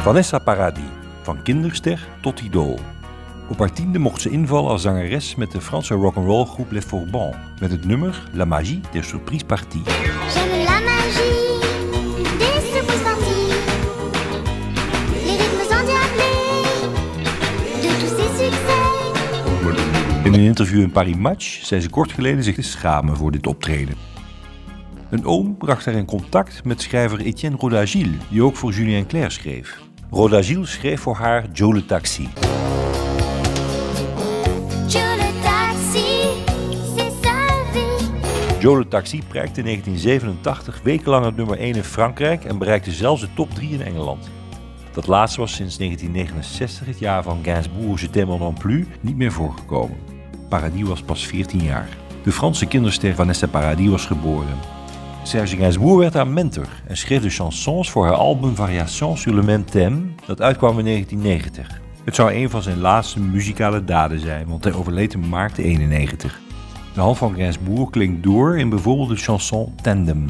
Vanessa Paradis, van kinderster tot idool. Op haar tiende mocht ze invallen als zangeres met de Franse rock'n'roll groep Les Fourbans met het nummer La Magie des Surprises Parties. J'aime la magie des surprises parties. Les rythmes endiablés de tous ces succès. In een interview in Paris Match zei ze kort geleden zich te schamen voor dit optreden. Een oom bracht haar in contact met schrijver Etienne Rodagil, die ook voor Julien Clerc schreef. Rodagil schreef voor haar Joe le Taxi. Joe le taxi, c'est sa vie. Joe le Taxi prijkte in 1987 wekenlang het nummer 1 in Frankrijk en bereikte zelfs de top 3 in Engeland. Dat laatste was sinds 1969, het jaar van Gainsbourg Je t'aime non plus, niet meer voorgekomen. Paradis was pas 14 jaar. De Franse kinderster Vanessa Paradis was geboren. Serge Gainsbourg werd haar mentor en schreef de chansons voor haar album Variations sur le même thème, dat uitkwam in 1990. Het zou een van zijn laatste muzikale daden zijn, want hij overleed in maart 91. De hand van Gainsbourg klinkt door in bijvoorbeeld de chanson Tandem.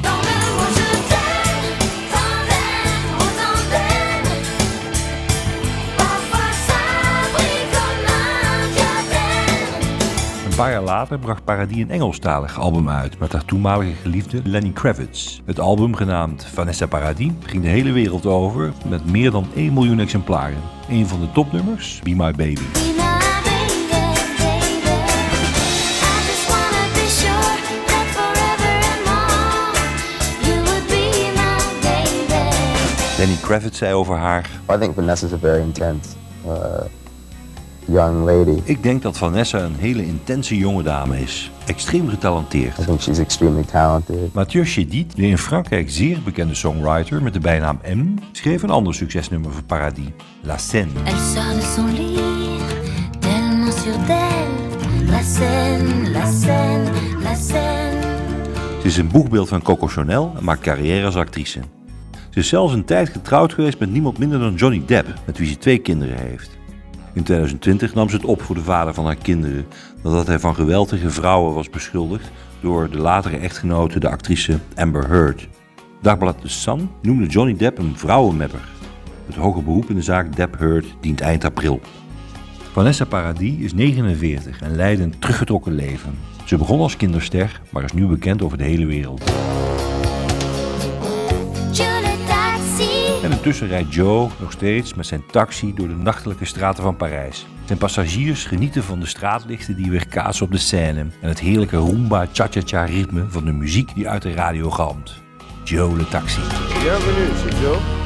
Paar jaar later bracht Paradis een Engelstalig album uit met haar toenmalige geliefde Lenny Kravitz. Het album, genaamd Vanessa Paradis, ging de hele wereld over met meer dan 1 miljoen exemplaren. Een van de topnummers, Be My Baby. Be my baby, baby. I just wanna be sure that forever and more you would be my baby. Lenny Kravitz zei over haar: I think Vanessa's a very intense uh, young lady. Ik denk dat Vanessa een hele intense jonge dame is. Extreem getalenteerd. I think she's extremely talented. Mathieu Chédid, de in Frankrijk zeer bekende songwriter met de bijnaam M, schreef een ander succesnummer voor Paradis, La Seine. Elle sort de son lit, tellement sûre d'elle. La scène, la scène, la scène. Ze is een boegbeeld van Coco Chanel en maakt carrière als actrice. Ze is zelfs een tijd getrouwd geweest met niemand minder dan Johnny Depp, met wie ze twee kinderen heeft. In 2020 nam ze het op voor de vader van haar kinderen, nadat hij van geweld vrouwen was beschuldigd door de latere echtgenote, de actrice Amber Heard. Dagblad The Sun noemde Johnny Depp een vrouwenmepper. Het hoger beroep in de zaak Depp-Heard dient eind april. Vanessa Paradis is 49 en leidt een teruggetrokken leven. Ze begon als kinderster, maar is nu bekend over de hele wereld. Taxi. En intussen rijdt Joe nog steeds met zijn taxi door de nachtelijke straten van Parijs. Zijn passagiers genieten van de straatlichten die weer kaatsen op de scène en het heerlijke rumba cha-cha-cha ritme van de muziek die uit de radio galmt. Joe le taxi. Bienvenue, Joe.